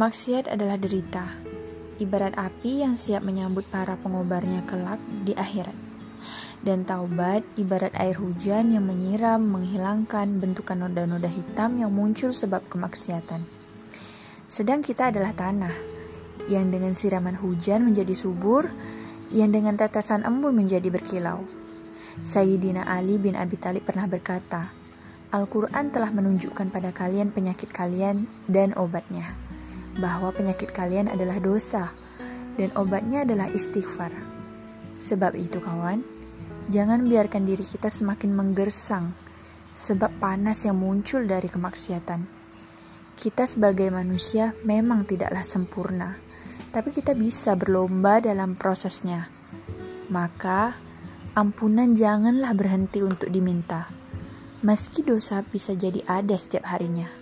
Maksiat adalah derita, ibarat api yang siap menyambut para pengobarnya kelak di akhirat. Dan taubat ibarat air hujan yang menyiram, menghilangkan bentukan noda-noda hitam yang muncul sebab kemaksiatan. Sedang kita adalah tanah, yang dengan siraman hujan menjadi subur, yang dengan tetesan embun menjadi berkilau. Sayyidina Ali bin Abi Talib pernah berkata, Al-Quran telah menunjukkan pada kalian penyakit kalian dan obatnya bahwa penyakit kalian adalah dosa dan obatnya adalah istighfar. Sebab itu kawan, jangan biarkan diri kita semakin menggersang sebab panas yang muncul dari kemaksiatan. Kita sebagai manusia memang tidaklah sempurna, tapi kita bisa berlomba dalam prosesnya. Maka, ampunan janganlah berhenti untuk diminta. Meski dosa bisa jadi ada setiap harinya.